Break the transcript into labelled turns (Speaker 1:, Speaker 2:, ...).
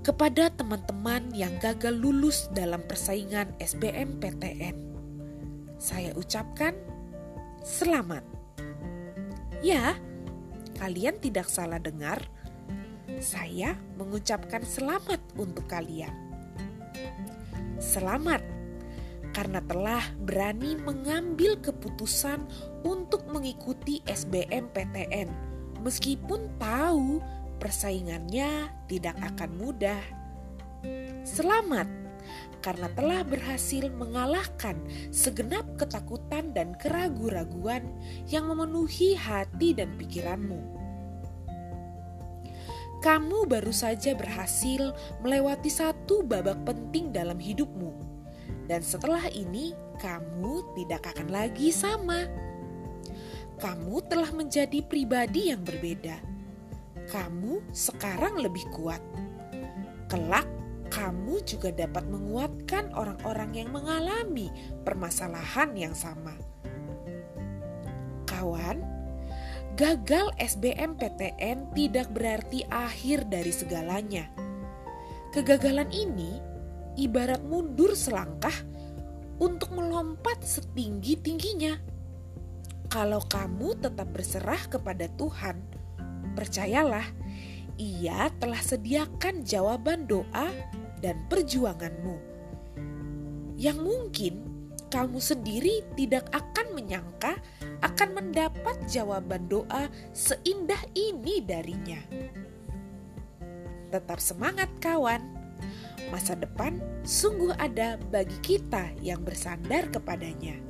Speaker 1: kepada teman-teman yang gagal lulus dalam persaingan SBMPTN. Saya ucapkan selamat. Ya, kalian tidak salah dengar. Saya mengucapkan selamat untuk kalian. Selamat karena telah berani mengambil keputusan untuk mengikuti SBMPTN meskipun tahu persaingannya tidak akan mudah. Selamat karena telah berhasil mengalahkan segenap ketakutan dan keraguan-raguan yang memenuhi hati dan pikiranmu. Kamu baru saja berhasil melewati satu babak penting dalam hidupmu, dan setelah ini kamu tidak akan lagi sama. Kamu telah menjadi pribadi yang berbeda kamu sekarang lebih kuat. Kelak, kamu juga dapat menguatkan orang-orang yang mengalami permasalahan yang sama. Kawan, gagal SBMPTN tidak berarti akhir dari segalanya. Kegagalan ini ibarat mundur selangkah untuk melompat setinggi-tingginya. Kalau kamu tetap berserah kepada Tuhan, Percayalah, ia telah sediakan jawaban doa dan perjuanganmu. Yang mungkin kamu sendiri tidak akan menyangka akan mendapat jawaban doa seindah ini darinya. Tetap semangat kawan. Masa depan sungguh ada bagi kita yang bersandar kepadanya.